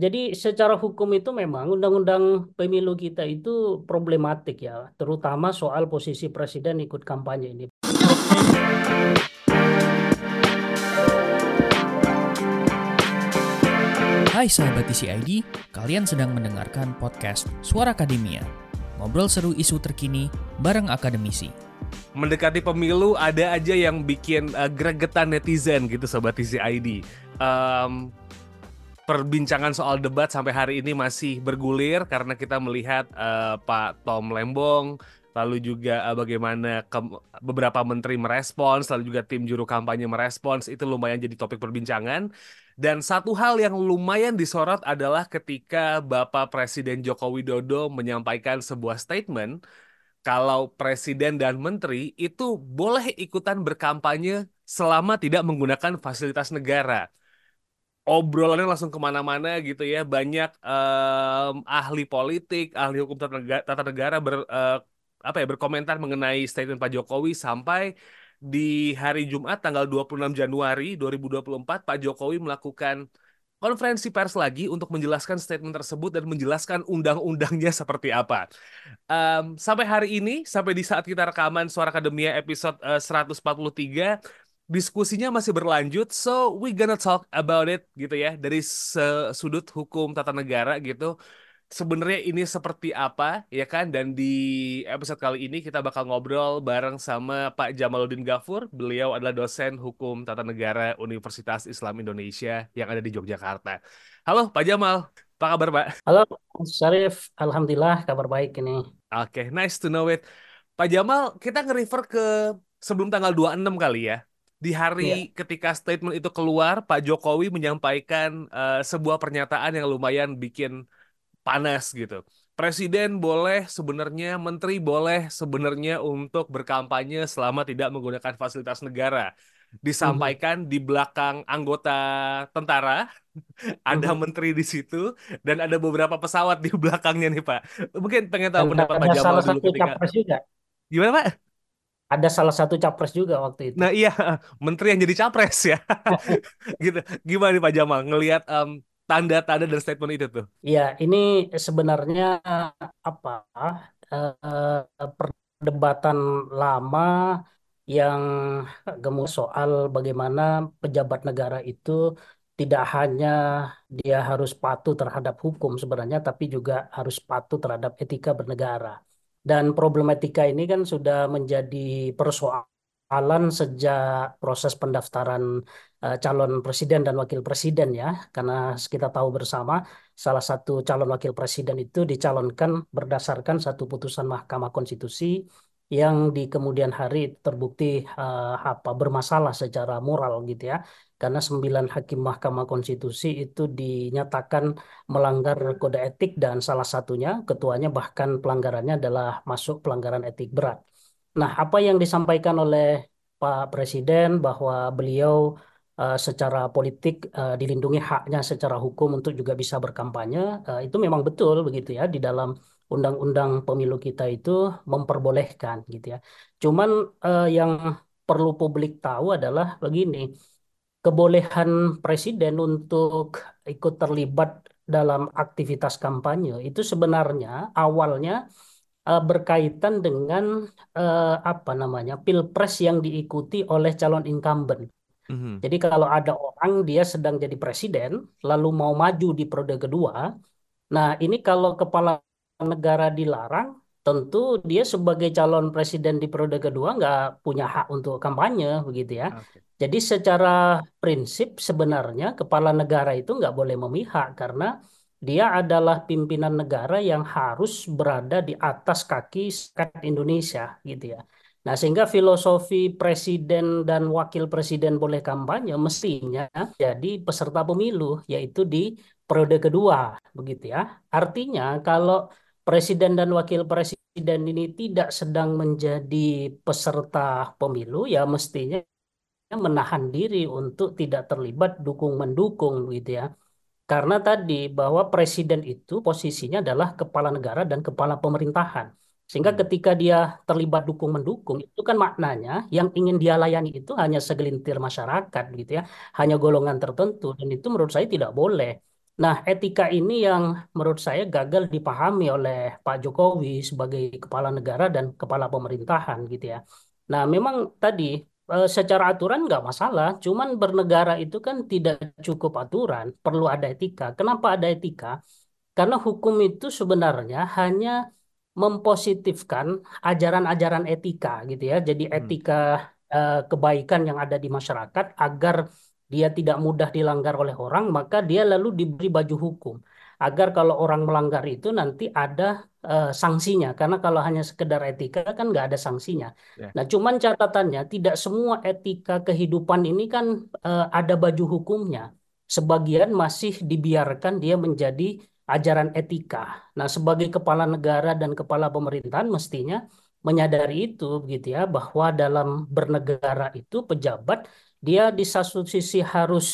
Jadi secara hukum itu memang undang-undang pemilu kita itu problematik ya, terutama soal posisi presiden ikut kampanye ini. Hai sahabat TCID, kalian sedang mendengarkan podcast Suara Akademia. Ngobrol seru isu terkini bareng akademisi. Mendekati pemilu ada aja yang bikin uh, gregetan netizen gitu sobat TCID. Um, perbincangan soal debat sampai hari ini masih bergulir karena kita melihat uh, Pak Tom Lembong lalu juga uh, bagaimana beberapa menteri merespons, lalu juga tim juru kampanye merespons, itu lumayan jadi topik perbincangan. Dan satu hal yang lumayan disorot adalah ketika Bapak Presiden Joko Widodo menyampaikan sebuah statement kalau presiden dan menteri itu boleh ikutan berkampanye selama tidak menggunakan fasilitas negara. Obrolannya langsung ke mana-mana gitu ya. Banyak um, ahli politik, ahli hukum tata negara, tata negara ber, uh, apa ya berkomentar mengenai statement Pak Jokowi sampai di hari Jumat tanggal 26 Januari 2024 Pak Jokowi melakukan konferensi pers lagi untuk menjelaskan statement tersebut dan menjelaskan undang-undangnya seperti apa. Um, sampai hari ini, sampai di saat kita rekaman Suara Akademia episode uh, 143, diskusinya masih berlanjut, so we gonna talk about it gitu ya, dari sudut hukum tata negara gitu. Sebenarnya ini seperti apa ya kan? Dan di episode kali ini kita bakal ngobrol bareng sama Pak Jamaluddin Gafur beliau adalah dosen hukum tata negara Universitas Islam Indonesia yang ada di Yogyakarta. Halo Pak Jamal. Apa kabar Pak? Halo Syarif. Alhamdulillah kabar baik ini. Oke okay, nice to know it. Pak Jamal kita nge-refer ke sebelum tanggal 26 kali ya di hari yeah. ketika statement itu keluar Pak Jokowi menyampaikan uh, sebuah pernyataan yang lumayan bikin panas gitu. Presiden boleh sebenarnya, menteri boleh sebenarnya untuk berkampanye selama tidak menggunakan fasilitas negara. Disampaikan mm -hmm. di belakang anggota tentara, ada mm -hmm. menteri di situ, dan ada beberapa pesawat di belakangnya nih Pak. Mungkin pengen tahu dan pendapat Pak Jamal dulu ketika. Juga. Gimana Pak? Ada salah satu capres juga waktu itu. Nah iya, menteri yang jadi capres ya. gitu. Gimana nih Pak Jamal ngelihat um, tanda-tanda dan statement itu tuh? Ya, ini sebenarnya apa uh, perdebatan lama yang gemuk soal bagaimana pejabat negara itu tidak hanya dia harus patuh terhadap hukum sebenarnya, tapi juga harus patuh terhadap etika bernegara. Dan problematika ini kan sudah menjadi persoalan sejak proses pendaftaran uh, calon presiden dan wakil presiden ya, karena kita tahu bersama salah satu calon wakil presiden itu dicalonkan berdasarkan satu putusan Mahkamah Konstitusi yang di kemudian hari terbukti uh, apa bermasalah secara moral gitu ya, karena sembilan hakim Mahkamah Konstitusi itu dinyatakan melanggar kode etik dan salah satunya ketuanya bahkan pelanggarannya adalah masuk pelanggaran etik berat. Nah, apa yang disampaikan oleh Pak Presiden bahwa beliau uh, secara politik uh, dilindungi haknya secara hukum untuk juga bisa berkampanye uh, itu memang betul begitu ya di dalam undang-undang pemilu kita itu memperbolehkan gitu ya. Cuman uh, yang perlu publik tahu adalah begini kebolehan presiden untuk ikut terlibat dalam aktivitas kampanye itu sebenarnya awalnya uh, berkaitan dengan uh, apa namanya pilpres yang diikuti oleh calon incumbent. Mm-hmm. Jadi kalau ada orang dia sedang jadi presiden, lalu mau maju di periode kedua, nah ini kalau kepala negara dilarang, tentu dia sebagai calon presiden di periode kedua nggak punya hak untuk kampanye, begitu ya. Okay. Jadi secara prinsip sebenarnya kepala negara itu nggak boleh memihak karena dia adalah pimpinan negara yang harus berada di atas kaki Indonesia, gitu ya. Nah, sehingga filosofi presiden dan wakil presiden boleh kampanye mestinya jadi peserta pemilu, yaitu di periode kedua, begitu ya. Artinya kalau presiden dan wakil presiden ini tidak sedang menjadi peserta pemilu, ya mestinya menahan diri untuk tidak terlibat dukung-mendukung, gitu ya. Karena tadi bahwa presiden itu posisinya adalah kepala negara dan kepala pemerintahan. Sehingga hmm. ketika dia terlibat dukung mendukung itu kan maknanya yang ingin dia layani itu hanya segelintir masyarakat gitu ya, hanya golongan tertentu dan itu menurut saya tidak boleh. Nah, etika ini yang menurut saya gagal dipahami oleh Pak Jokowi sebagai kepala negara dan kepala pemerintahan gitu ya. Nah, memang tadi eh, secara aturan nggak masalah, cuman bernegara itu kan tidak cukup aturan, perlu ada etika. Kenapa ada etika? Karena hukum itu sebenarnya hanya mempositifkan ajaran-ajaran etika gitu ya. Jadi Hmm. etika eh, kebaikan yang ada di masyarakat agar dia tidak mudah dilanggar oleh orang, maka dia lalu diberi baju hukum. Agar kalau orang melanggar itu nanti ada eh, sanksinya. Karena kalau hanya sekedar etika kan nggak ada sanksinya. Ya. Nah, cuman catatannya tidak semua etika kehidupan ini kan eh, ada baju hukumnya. Sebagian masih dibiarkan dia menjadi ajaran etika. Nah, sebagai kepala negara dan kepala pemerintahan mestinya menyadari itu begitu ya bahwa dalam bernegara itu pejabat dia di satu sisi harus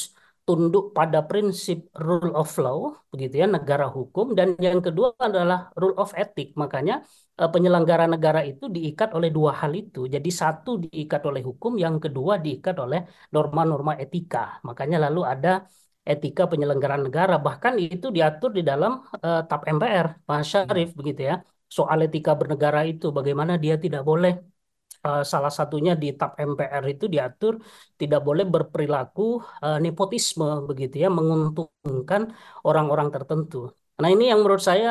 tunduk pada prinsip rule of law begitu ya negara hukum dan yang kedua adalah rule of ethic. Makanya eh, penyelenggara negara itu diikat oleh dua hal itu. Jadi satu diikat oleh hukum, yang kedua diikat oleh norma-norma etika. Makanya lalu ada etika penyelenggaraan negara bahkan itu diatur di dalam uh, TAP MPR Pak Syarif Hmm. begitu ya soal etika bernegara itu bagaimana dia tidak boleh uh, salah satunya di TAP MPR itu diatur tidak boleh berperilaku uh, nepotisme begitu ya menguntungkan orang-orang tertentu. Nah ini yang menurut saya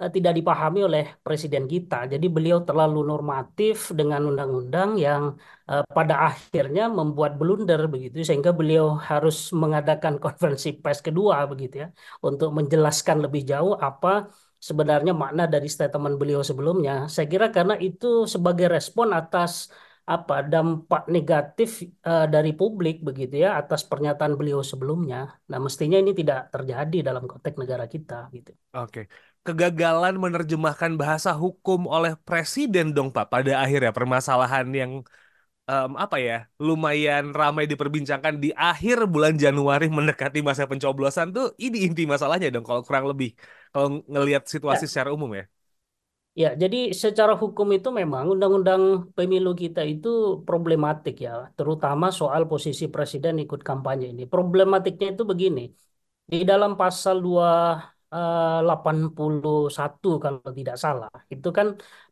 uh, tidak dipahami oleh presiden kita. Jadi beliau terlalu normatif dengan undang-undang yang pada akhirnya membuat blunder begitu sehingga beliau harus mengadakan konferensi pers kedua begitu ya untuk menjelaskan lebih jauh apa sebenarnya makna dari statement beliau sebelumnya. Saya kira karena itu sebagai respon atas apa dampak negatif uh, dari publik begitu ya atas pernyataan beliau sebelumnya. Nah, mestinya ini tidak terjadi dalam konteks negara kita gitu. Oke. Kegagalan menerjemahkan bahasa hukum oleh presiden dong Pak pada akhirnya permasalahan yang em, apa ya lumayan ramai diperbincangkan di akhir bulan Januari mendekati masa pencoblosan tuh ini inti masalahnya dong kalau kurang lebih kalau ngelihat situasi Ya, secara umum ya. ya, jadi secara hukum itu memang undang-undang pemilu kita itu problematik ya, terutama soal posisi presiden ikut kampanye ini. Problematiknya itu begini, di dalam pasal 281 kalau tidak salah, itu kan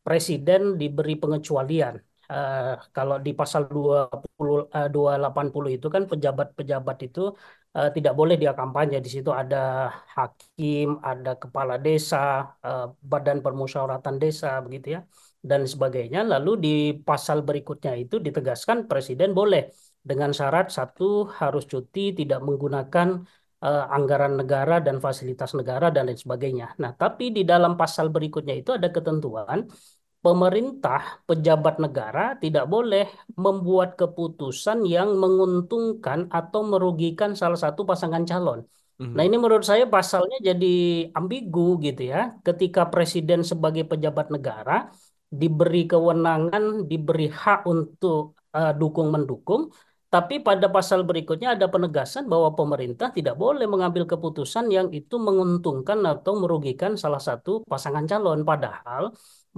presiden diberi pengecualian. Eh, kalau di pasal 20 eh, 280 itu kan pejabat-pejabat itu eh, tidak boleh dia kampanye. Di situ ada hakim, ada kepala desa, eh, badan permusyawaratan desa begitu ya dan sebagainya. Lalu di pasal berikutnya itu ditegaskan presiden boleh dengan syarat satu harus cuti, tidak menggunakan eh, anggaran negara dan fasilitas negara dan lain sebagainya. Nah, tapi di dalam pasal berikutnya itu ada ketentuan pemerintah, pejabat negara tidak boleh membuat keputusan yang menguntungkan atau merugikan salah satu pasangan calon. Nah, Mhm. ini menurut saya pasalnya jadi ambigu gitu ya. Ketika presiden sebagai pejabat negara diberi kewenangan, diberi hak untuk eh, dukung-mendukung, tapi pada pasal berikutnya ada penegasan bahwa pemerintah tidak boleh mengambil keputusan yang itu menguntungkan atau merugikan salah satu pasangan calon. Padahal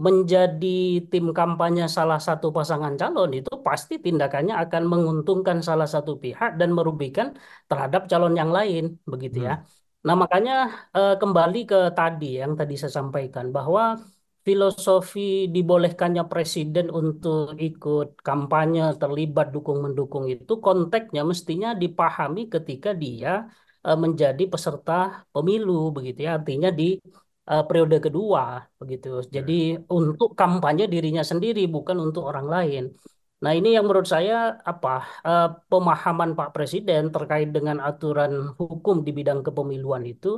menjadi tim kampanye salah satu pasangan calon itu pasti tindakannya akan menguntungkan salah satu pihak dan merugikan terhadap calon yang lain, begitu ya. Hmm. Nah, makanya eh, kembali ke tadi yang tadi saya sampaikan bahwa filosofi dibolehkannya presiden untuk ikut kampanye terlibat dukung-mendukung itu konteksnya mestinya dipahami ketika dia eh, menjadi peserta pemilu begitu ya artinya di eh, periode kedua begitu jadi Ya. untuk kampanye dirinya sendiri bukan untuk orang lain nah ini yang menurut saya apa eh, pemahaman Pak Presiden terkait dengan aturan hukum di bidang kepemiluan itu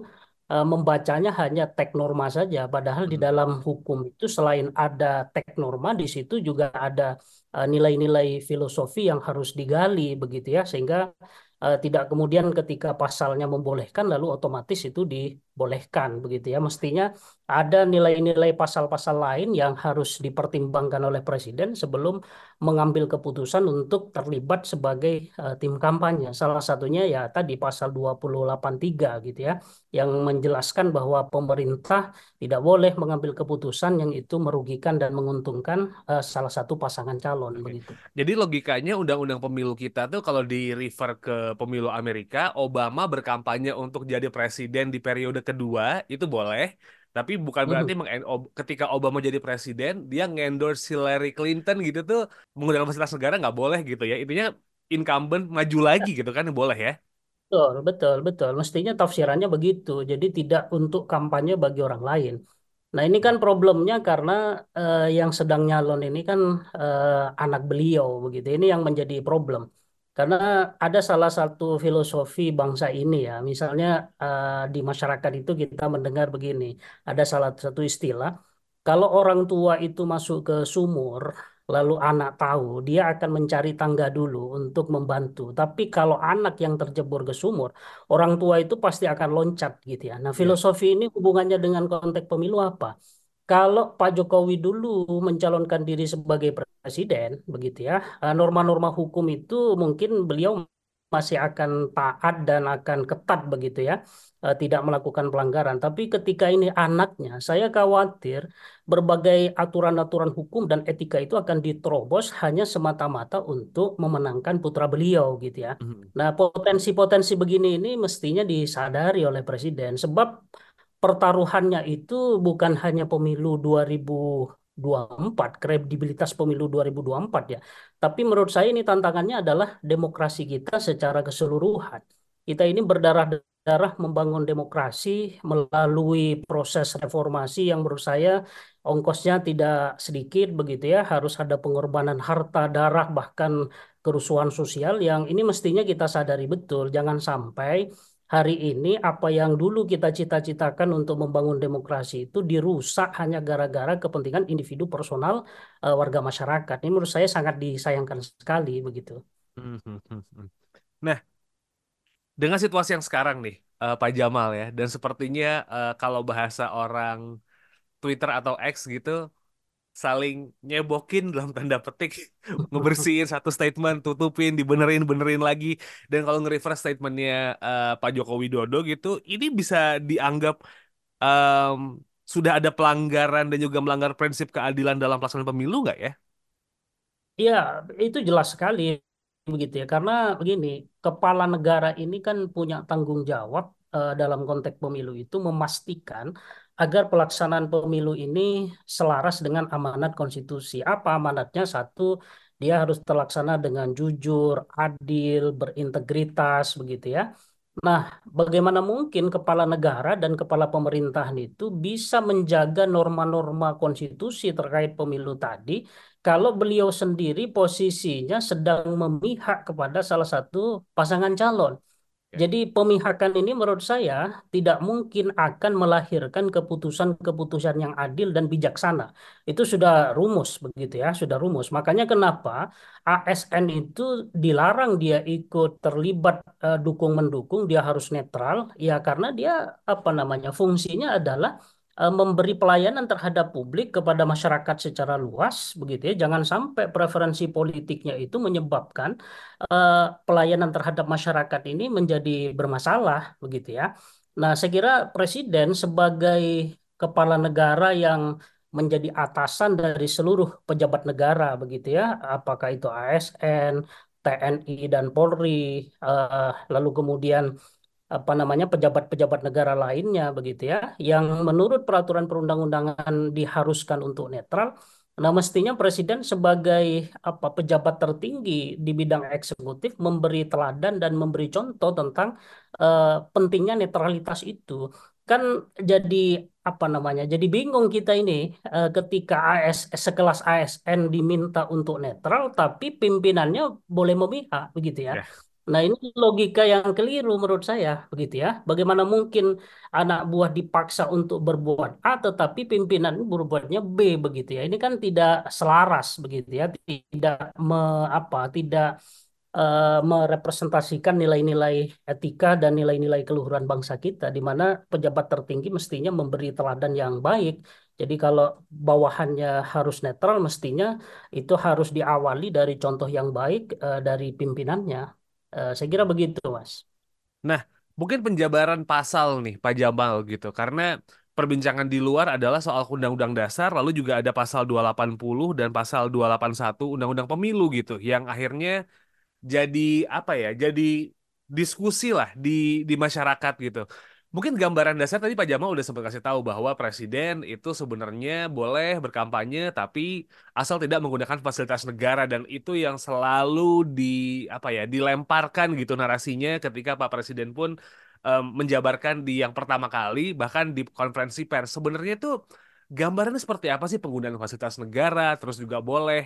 eh, membacanya hanya teks norma saja, padahal di Hmm. dalam hukum itu selain ada teks norma, di situ juga ada nilai-nilai filosofi yang harus digali begitu ya, sehingga eh, tidak kemudian ketika pasalnya membolehkan lalu otomatis itu dibolehkan begitu ya. Mestinya ada nilai-nilai pasal-pasal lain yang harus dipertimbangkan oleh presiden sebelum mengambil keputusan untuk terlibat sebagai uh, tim kampanye. Salah satunya ya tadi pasal 283 gitu ya yang menjelaskan bahwa pemerintah tidak boleh mengambil keputusan yang itu merugikan dan menguntungkan uh, salah satu pasangan calon Oke. begitu. Jadi logikanya undang-undang pemilu kita tuh kalau di refer ke pemilu Amerika, Obama berkampanye untuk jadi presiden di periode kedua itu boleh, tapi bukan berarti Mhm. meng- ob- ketika Obama jadi presiden dia ngendorse Hillary Clinton gitu tuh menggunakan fasilitas negara nggak boleh gitu ya. Intinya incumbent maju lagi gitu kan boleh ya. Betul, betul, betul. Mestinya tafsirannya begitu. Jadi tidak untuk kampanye bagi orang lain. Nah, ini kan problemnya karena eh, yang sedang nyalon ini kan eh, anak beliau begitu. Ini yang menjadi problem. Karena ada salah satu filosofi bangsa ini ya. Misalnya eh, di masyarakat itu kita mendengar begini. Ada salah satu istilah kalau orang tua itu masuk ke sumur, lalu anak tahu, dia akan mencari tangga dulu untuk membantu. Tapi kalau anak yang terjebur ke sumur, orang tua itu pasti akan loncat gitu ya. Nah, Ya. filosofi ini hubungannya dengan konteks pemilu apa? Kalau Pak Jokowi dulu mencalonkan diri sebagai presiden, begitu ya, eh, norma-norma hukum itu mungkin beliau masih akan taat dan akan ketat begitu ya, eh, tidak melakukan pelanggaran. Tapi ketika ini anaknya, saya khawatir berbagai aturan-aturan hukum dan etika itu akan diterobos hanya semata-mata untuk memenangkan putra beliau gitu ya. Mhm. Nah, potensi-potensi begini ini mestinya disadari oleh presiden sebab pertaruhannya itu bukan hanya pemilu 2024, kredibilitas pemilu 2024 ya. Tapi menurut saya ini tantangannya adalah demokrasi kita secara keseluruhan. Kita ini berdarah-darah membangun demokrasi melalui proses reformasi yang menurut saya ongkosnya tidak sedikit begitu ya. Harus ada pengorbanan harta, darah, bahkan kerusuhan sosial yang ini mestinya kita sadari betul. Jangan sampai hari ini apa yang dulu kita cita-citakan untuk membangun demokrasi itu dirusak hanya gara-gara kepentingan individu personal eh, warga masyarakat. Ini menurut saya sangat disayangkan sekali begitu. Mhm. Nah, dengan situasi yang sekarang nih, eh, Pak Jamal ya, dan sepertinya eh, kalau bahasa orang Twitter atau X gitu, saling nyebokin dalam tanda petik, ngebersihin satu statement, tutupin, dibenerin, benerin lagi. Dan kalau nge-reverse statementnya eh, Pak Joko Widodo gitu, ini bisa dianggap em, sudah ada pelanggaran dan juga melanggar prinsip keadilan dalam pelaksanaan pemilu nggak ya? Iya, itu jelas sekali begitu ya. Karena begini, kepala negara ini kan punya tanggung jawab eh, dalam konteks pemilu itu memastikan agar pelaksanaan pemilu ini selaras dengan amanat konstitusi. Apa amanatnya? Satu, dia harus terlaksana dengan jujur, adil, berintegritas begitu ya. Nah, bagaimana mungkin kepala negara dan kepala pemerintahan itu bisa menjaga norma-norma konstitusi terkait pemilu tadi kalau beliau sendiri posisinya sedang memihak kepada salah satu pasangan calon? Ya. Jadi pemihakan ini menurut saya tidak mungkin akan melahirkan keputusan-keputusan yang adil dan bijaksana. Itu sudah rumus begitu ya, sudah rumus. Makanya kenapa ASN itu dilarang dia ikut terlibat eh, dukung-mendukung, dia harus netral. Ya karena dia apa namanya fungsinya adalah memberi pelayanan terhadap publik kepada masyarakat secara luas begitu ya. Jangan sampai preferensi politiknya itu menyebabkan eh, pelayanan terhadap masyarakat ini menjadi bermasalah begitu ya. Nah, saya kira presiden sebagai kepala negara yang menjadi atasan dari seluruh pejabat negara begitu ya, apakah itu ASN, TNI dan Polri, eh, lalu kemudian apa namanya pejabat-pejabat negara lainnya begitu ya, yang menurut peraturan perundang-undangan diharuskan untuk netral. Nah, mestinya presiden sebagai apa pejabat tertinggi di bidang eksekutif memberi teladan dan memberi contoh tentang eh, pentingnya netralitas itu. Kan jadi apa namanya? Jadi bingung kita ini eh, ketika AS sekelas ASN diminta untuk netral tapi pimpinannya boleh memihak begitu ya. Ya. Nah, ini logika yang keliru menurut saya, begitu ya. Bagaimana mungkin anak buah dipaksa untuk berbuat A, tetapi pimpinan berbuatnya B, begitu ya. Ini kan tidak selaras, begitu ya. Tidak me, apa, tidak eh, merepresentasikan nilai-nilai etika dan nilai-nilai keluhuran bangsa kita, di mana pejabat tertinggi mestinya memberi teladan yang baik. Jadi kalau bawahannya harus netral, mestinya itu harus diawali dari contoh yang baik eh, dari pimpinannya. Eh, saya kira begitu, Mas. Nah, mungkin penjabaran pasal nih, Pak Jamal gitu. Karena perbincangan di luar adalah soal Undang-Undang Dasar, lalu juga ada pasal 280 dan pasal 281 Undang-Undang Pemilu gitu, yang akhirnya jadi apa ya? Jadi diskusi lah di di masyarakat gitu. Mungkin gambaran dasar tadi Pak Jamal udah sempat kasih tahu bahwa presiden itu sebenarnya boleh berkampanye tapi asal tidak menggunakan fasilitas negara dan itu yang selalu di apa ya dilemparkan gitu narasinya ketika Pak Presiden pun em, menjabarkan di yang pertama kali bahkan di konferensi pers. Sebenarnya itu gambarannya seperti apa sih penggunaan fasilitas negara terus juga boleh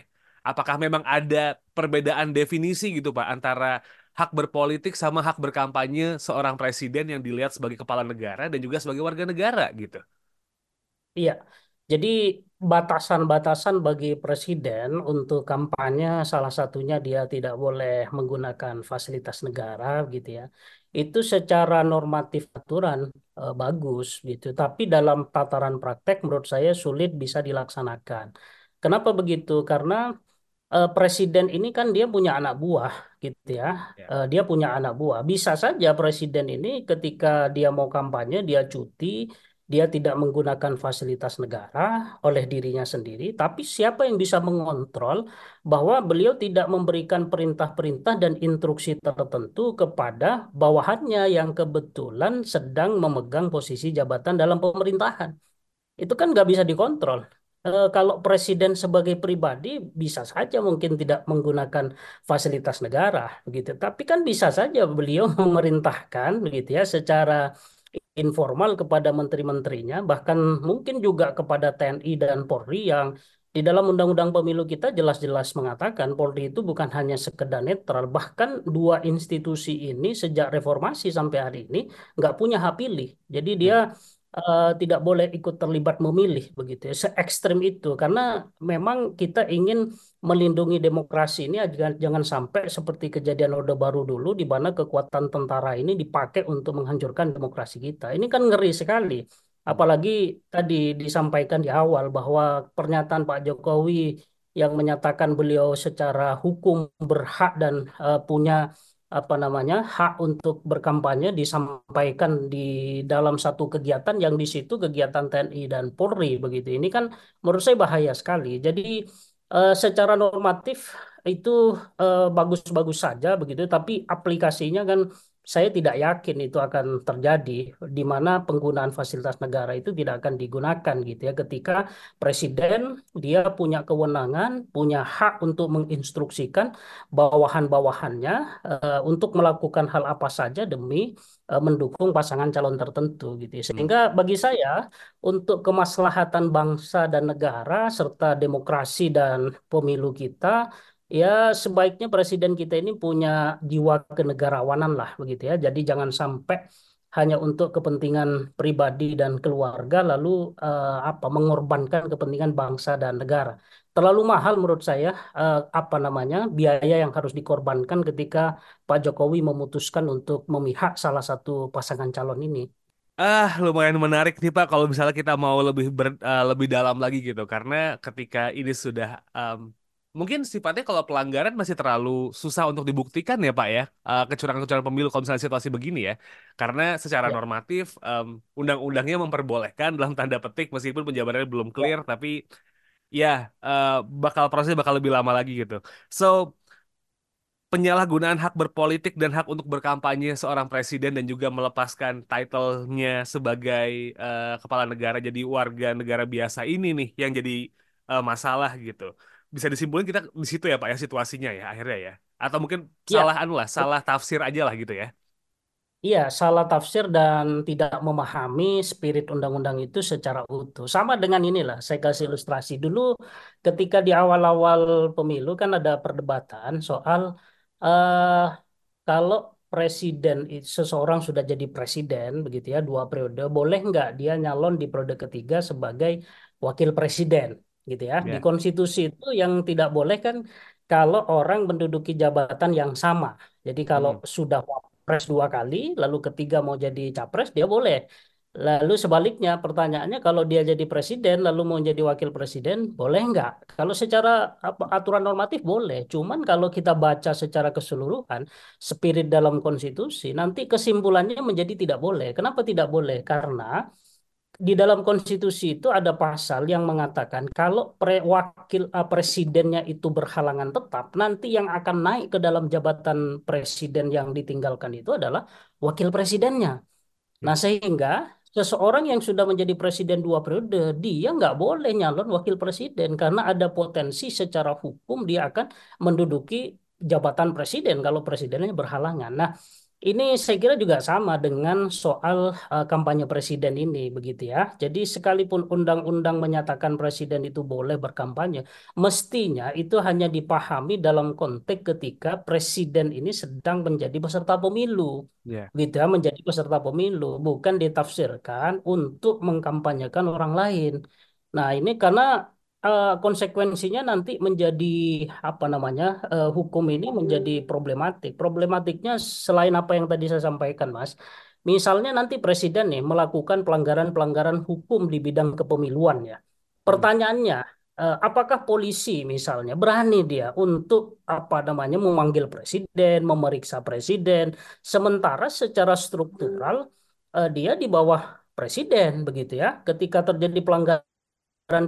apakah memang ada perbedaan definisi gitu Pak antara hak berpolitik sama hak berkampanye seorang presiden yang dilihat sebagai kepala negara dan juga sebagai warga negara gitu. Iya, jadi batasan-batasan bagi presiden untuk kampanye salah satunya dia tidak boleh menggunakan fasilitas negara gitu ya. Itu secara normatif aturan eh, bagus gitu, tapi dalam tataran praktek menurut saya sulit bisa dilaksanakan. Kenapa begitu? Karena eh, presiden ini kan dia punya anak buah gitu ya. Ya. Eh, dia punya anak buah. Bisa saja presiden ini ketika dia mau kampanye dia cuti, dia tidak menggunakan fasilitas negara oleh dirinya sendiri, tapi siapa yang bisa mengontrol bahwa beliau tidak memberikan perintah-perintah dan instruksi tertentu kepada bawahannya yang kebetulan sedang memegang posisi jabatan dalam pemerintahan? Itu kan nggak bisa dikontrol. Eh, kalau presiden sebagai pribadi bisa saja mungkin tidak menggunakan fasilitas negara, begitu. Tapi kan bisa saja beliau memerintahkan, begitu ya, secara informal kepada menteri-menterinya, bahkan mungkin juga kepada TNI dan Polri yang di dalam Undang-Undang Pemilu kita jelas-jelas mengatakan Polri itu bukan hanya sekedar netral, bahkan dua institusi ini sejak reformasi sampai hari ini nggak punya hak pilih. Jadi dia eh, tidak boleh ikut terlibat memilih begitu ya. Se ekstrim itu karena memang kita ingin melindungi demokrasi ini jangan, jangan sampai seperti kejadian Orde Baru dulu di mana kekuatan tentara ini dipakai untuk menghancurkan demokrasi kita. Ini kan ngeri sekali. Apalagi tadi disampaikan di awal bahwa pernyataan Pak Jokowi yang menyatakan beliau secara hukum berhak dan eh, punya apa namanya hak untuk berkampanye disampaikan di dalam satu kegiatan yang di situ kegiatan TNI dan Polri begitu. Ini kan menurut saya bahaya sekali. Jadi eh, secara normatif itu eh, bagus-bagus saja begitu, tapi aplikasinya kan saya tidak yakin itu akan terjadi di mana penggunaan fasilitas negara itu tidak akan digunakan gitu ya ketika presiden dia punya kewenangan, punya hak untuk menginstruksikan bawahan-bawahannya eh, untuk melakukan hal apa saja demi eh, mendukung pasangan calon tertentu gitu ya. Hmm. Sehingga bagi saya untuk kemaslahatan bangsa dan negara serta demokrasi dan pemilu kita Ya, sebaiknya presiden kita ini punya jiwa kenegarawanan lah begitu ya. Jadi jangan sampai hanya untuk kepentingan pribadi dan keluarga lalu eh, apa mengorbankan kepentingan bangsa dan negara. Terlalu mahal menurut saya eh, apa namanya biaya yang harus dikorbankan ketika Pak Jokowi memutuskan untuk memihak salah satu pasangan calon ini. Ah, lumayan menarik nih Pak kalau misalnya kita mau lebih ber, eh, lebih dalam lagi gitu. Karena ketika ini sudah em, mungkin sifatnya kalau pelanggaran masih terlalu susah untuk dibuktikan ya Pak ya. Eh, kecurangan-kecurangan pemilu kalau misalnya situasi begini ya. Karena secara Ya, normatif em, undang-undangnya memperbolehkan dalam tanda petik meskipun penjabarannya belum clear ya, tapi ya eh, bakal prosesnya bakal lebih lama lagi gitu. So penyalahgunaan hak berpolitik dan hak untuk berkampanye seorang presiden dan juga melepaskan title-nya sebagai eh, kepala negara jadi warga negara biasa ini nih yang jadi eh, masalah gitu. Bisa disimpulkan kita di situ ya Pak ya situasinya ya akhirnya ya. Atau mungkin salah ya. anu lah, salah tafsir aja lah gitu ya. Iya, salah tafsir dan tidak memahami spirit undang-undang itu secara utuh. Sama dengan inilah, saya kasih ilustrasi. Dulu ketika di awal-awal pemilu kan ada perdebatan soal eh, kalau presiden, seseorang sudah jadi presiden, begitu ya, dua periode, boleh nggak dia nyalon di periode ketiga sebagai wakil presiden, gitu ya. Di Ya. konstitusi itu yang tidak boleh kan kalau orang menduduki jabatan yang sama. Jadi kalau Hmm. sudah wapres dua kali, lalu ketiga mau jadi capres, dia boleh. Lalu sebaliknya pertanyaannya kalau dia jadi presiden lalu mau jadi wakil presiden boleh nggak? Kalau secara apa, aturan normatif boleh. Cuman kalau kita baca secara keseluruhan spirit dalam konstitusi nanti kesimpulannya menjadi tidak boleh. Kenapa tidak boleh? Karena di dalam konstitusi itu ada pasal yang mengatakan kalau pre wakil eh, presidennya itu berhalangan tetap, nanti yang akan naik ke dalam jabatan presiden yang ditinggalkan itu adalah wakil presidennya. Nah, sehingga seseorang yang sudah menjadi presiden dua periode, dia nggak boleh nyalon wakil presiden karena ada potensi secara hukum dia akan menduduki jabatan presiden kalau presidennya berhalangan. Nah, ini saya kira juga sama dengan soal uh, kampanye presiden ini, begitu ya. Jadi sekalipun undang-undang menyatakan presiden itu boleh berkampanye, mestinya itu hanya dipahami dalam konteks ketika presiden ini sedang menjadi peserta pemilu Ya. gitu ya menjadi peserta pemilu bukan ditafsirkan untuk mengkampanyekan orang lain. Nah, ini karena eh, konsekuensinya nanti menjadi apa namanya eh, hukum ini menjadi problematik. Problematiknya selain apa yang tadi saya sampaikan, Mas. Misalnya nanti presiden nih melakukan pelanggaran-pelanggaran hukum di bidang kepemiluan ya. Pertanyaannya, eh, apakah polisi misalnya berani dia untuk apa namanya memanggil presiden, memeriksa presiden, sementara secara struktural dia di bawah presiden begitu ya. Ketika terjadi pelanggaran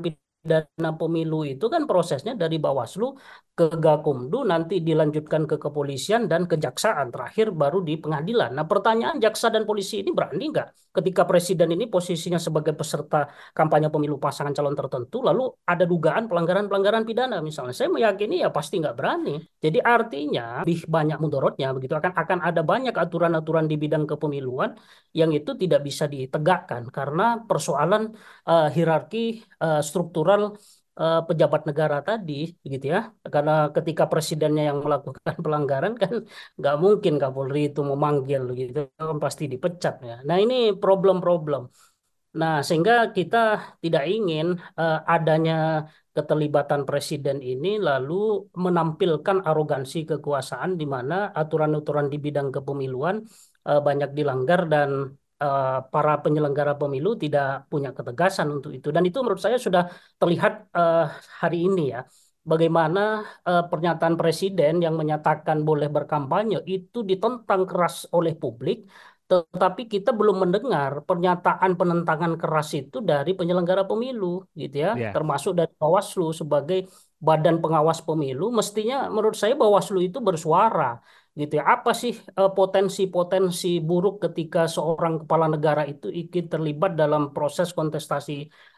pidana pemilu itu kan prosesnya dari Bawaslu ke Gakumdu nanti dilanjutkan ke kepolisian dan kejaksaan terakhir baru di pengadilan. Nah pertanyaan jaksa dan polisi ini berani nggak ketika presiden ini posisinya sebagai peserta kampanye pemilu pasangan calon tertentu lalu ada dugaan pelanggaran-pelanggaran pidana misalnya. Saya meyakini ya pasti nggak berani. Jadi artinya lebih banyak mudorotnya begitu akan akan ada banyak aturan-aturan di bidang kepemiluan yang itu tidak bisa ditegakkan karena persoalan uh, hierarki uh, struktural uh, pejabat negara tadi, gitu ya. Karena ketika presidennya yang melakukan pelanggaran kan nggak mungkin Kapolri itu memanggil, gitu, kan pasti dipecat ya. Nah ini problem-problem. Nah sehingga kita tidak ingin uh, adanya keterlibatan presiden ini lalu menampilkan arogansi kekuasaan di mana aturan-aturan di bidang kepemiluan uh, banyak dilanggar dan uh, para penyelenggara pemilu tidak punya ketegasan untuk itu. Dan itu menurut saya sudah terlihat uh, hari ini ya. Bagaimana uh, pernyataan presiden yang menyatakan boleh berkampanye itu ditentang keras oleh publik, tetapi kita belum mendengar pernyataan penentangan keras itu dari penyelenggara pemilu, gitu ya, Ya. termasuk dari Bawaslu sebagai badan pengawas pemilu. Mestinya menurut saya Bawaslu itu bersuara gitu ya. Apa sih eh, potensi-potensi buruk ketika seorang kepala negara itu ikut terlibat dalam proses kontestasi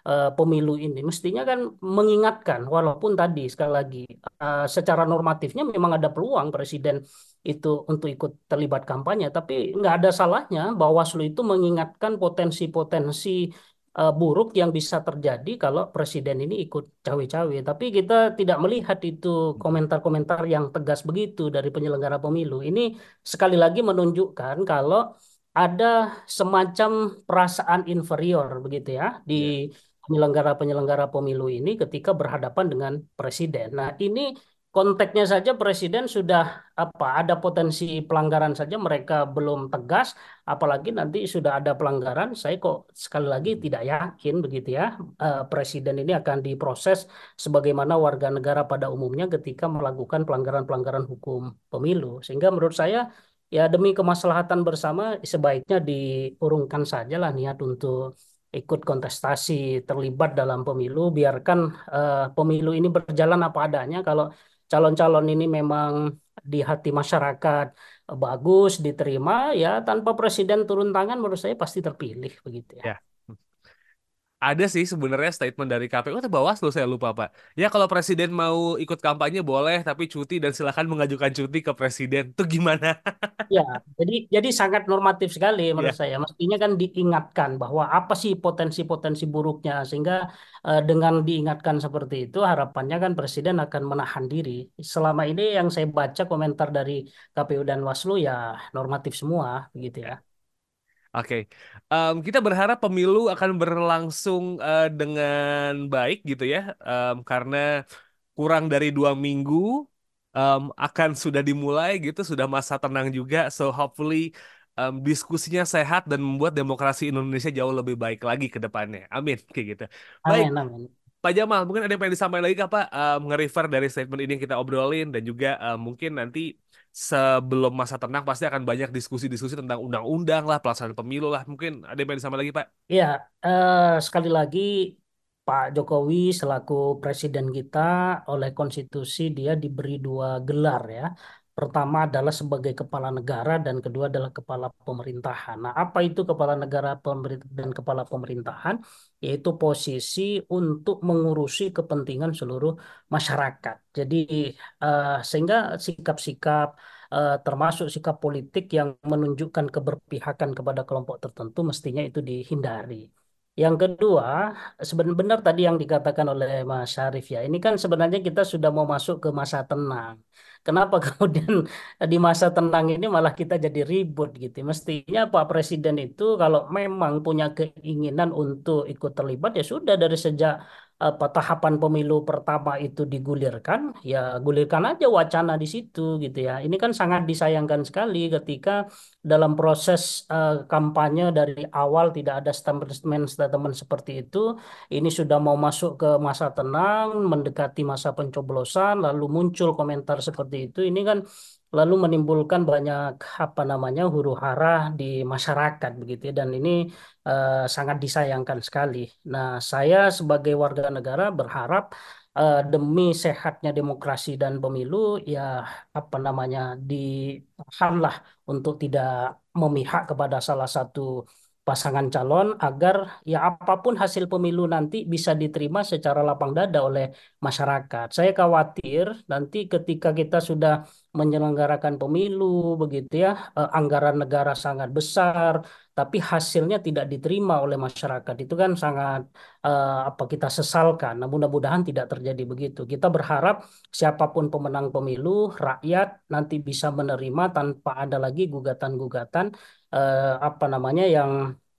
eh, pemilu ini? Mestinya kan mengingatkan, walaupun tadi sekali lagi eh, secara normatifnya memang ada peluang presiden itu untuk ikut terlibat kampanye, tapi nggak ada salahnya Bawaslu itu mengingatkan potensi-potensi eh, buruk yang bisa terjadi kalau presiden ini ikut cawe-cawe. Tapi kita tidak melihat itu komentar-komentar yang tegas begitu dari penyelenggara pemilu. Ini sekali lagi menunjukkan kalau ada semacam perasaan inferior begitu ya di Ya. penyelenggara-penyelenggara pemilu ini ketika berhadapan dengan presiden. Nah, ini konteksnya saja presiden sudah apa ada potensi pelanggaran saja mereka belum tegas apalagi nanti sudah ada pelanggaran saya kok sekali lagi tidak yakin begitu ya eh, presiden ini akan diproses sebagaimana warga negara pada umumnya ketika melakukan pelanggaran-pelanggaran hukum pemilu. Sehingga menurut saya ya demi kemaslahatan bersama sebaiknya diurungkan sajalah niat untuk ikut kontestasi terlibat dalam pemilu biarkan eh, pemilu ini berjalan apa adanya. Kalau calon-calon ini memang di hati masyarakat bagus, diterima, ya tanpa presiden turun tangan menurut saya pasti terpilih begitu ya. Ya. Ada sih sebenarnya statement dari KPU atau Bawaslu saya lupa Pak. Ya kalau presiden mau ikut kampanye boleh tapi cuti dan silakan mengajukan cuti ke presiden. Itu gimana? Ya, jadi jadi sangat normatif sekali menurut Ya. saya. Mestinya kan diingatkan bahwa apa sih potensi-potensi buruknya sehingga eh, dengan diingatkan seperti itu harapannya kan presiden akan menahan diri. Selama ini yang saya baca komentar dari KPU dan Waslu ya normatif semua begitu ya. Oke, Em, kita berharap pemilu akan berlangsung eh, dengan baik gitu ya, Em, karena kurang dari dua minggu um, akan sudah dimulai gitu, sudah masa tenang juga. So hopefully um, diskusinya sehat dan membuat demokrasi Indonesia jauh lebih baik lagi ke depannya. Amin kayak gitu. Baik. Amin, amin. Pak Jamal, mungkin ada yang pengen disampaikan lagi kah Pak? Um, nge-refer dari statement ini yang kita obrolin dan juga um, mungkin nanti sebelum masa tenang pasti akan banyak diskusi-diskusi tentang undang-undang lah, pelaksanaan pemilu lah. Mungkin ada yang disampaikan lagi Pak? Iya, uh, sekali lagi Pak Jokowi selaku presiden kita oleh konstitusi dia diberi dua gelar ya. Pertama adalah sebagai kepala negara dan kedua adalah kepala pemerintahan. Nah, apa itu kepala negara dan kepala pemerintahan? Yaitu posisi untuk mengurusi kepentingan seluruh masyarakat. Jadi uh, sehingga sikap-sikap uh, termasuk sikap politik yang menunjukkan keberpihakan kepada kelompok tertentu mestinya itu dihindari. Yang kedua, sebenarnya benar tadi yang dikatakan oleh Mas Syarif ya. Ini kan sebenarnya kita sudah mau masuk ke masa tenang. Kenapa kemudian di masa tenang ini malah kita jadi ribut gitu. Mestinya Pak Presiden itu kalau memang punya keinginan untuk ikut terlibat ya sudah dari sejak apa tahapan pemilu pertama itu digulirkan, ya gulirkan aja wacana di situ gitu ya. Ini kan sangat disayangkan sekali ketika dalam proses uh, kampanye dari awal tidak ada statement-statement seperti itu. Ini sudah mau masuk ke masa tenang, mendekati masa pencoblosan, lalu muncul komentar seperti itu. Ini kan lalu menimbulkan banyak apa namanya huru hara di masyarakat begitu ya. dan ini uh, sangat disayangkan sekali. Nah, saya sebagai warga negara berharap uh, demi sehatnya demokrasi dan pemilu ya apa namanya ditahanlah untuk tidak memihak kepada salah satu pasangan calon agar ya apa pun hasil pemilu nanti bisa diterima secara lapang dada oleh masyarakat. Saya khawatir nanti ketika kita sudah menyelenggarakan pemilu begitu ya, eh, anggaran negara sangat besar, tapi hasilnya tidak diterima oleh masyarakat. Itu kan sangat eh, apa kita sesalkan. Nah, mudah-mudahan tidak terjadi begitu. Kita berharap siapa pun pemenang pemilu, rakyat nanti bisa menerima tanpa ada lagi gugatan-gugatan eh, apa namanya yang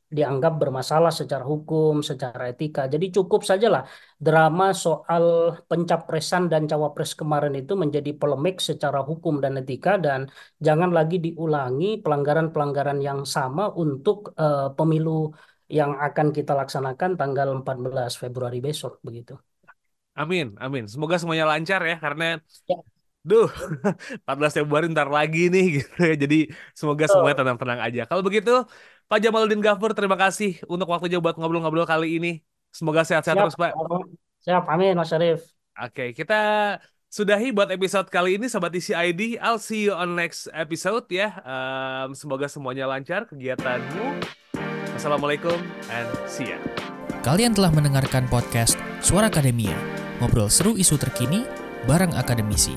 dianggap bermasalah secara hukum, secara etika. Jadi cukup sajalah drama soal pencapresan dan cawapres kemarin itu menjadi polemik secara hukum dan etika dan jangan lagi diulangi pelanggaran-pelanggaran yang sama untuk uh, pemilu yang akan kita laksanakan tanggal 14 Februari besok begitu. Amin, amin. Semoga semuanya lancar ya karena ya. Duh, 14 Februari ntar lagi nih gitu ya. Jadi semoga oh. semuanya tenang-tenang aja. Kalau begitu, Pak Jamaluddin Gafur, terima kasih untuk waktunya buat ngobrol-ngobrol kali ini. Semoga sehat-sehat terus, Pak. Siap, amin, Mas Syarif. Oke, kita sudahi buat episode kali ini, Sobat ID. I'll see you on next episode ya. Um, semoga semuanya lancar kegiatanmu. Assalamualaikum and see ya. Kalian telah mendengarkan podcast Suara Akademia. Ngobrol seru isu terkini bareng akademisi.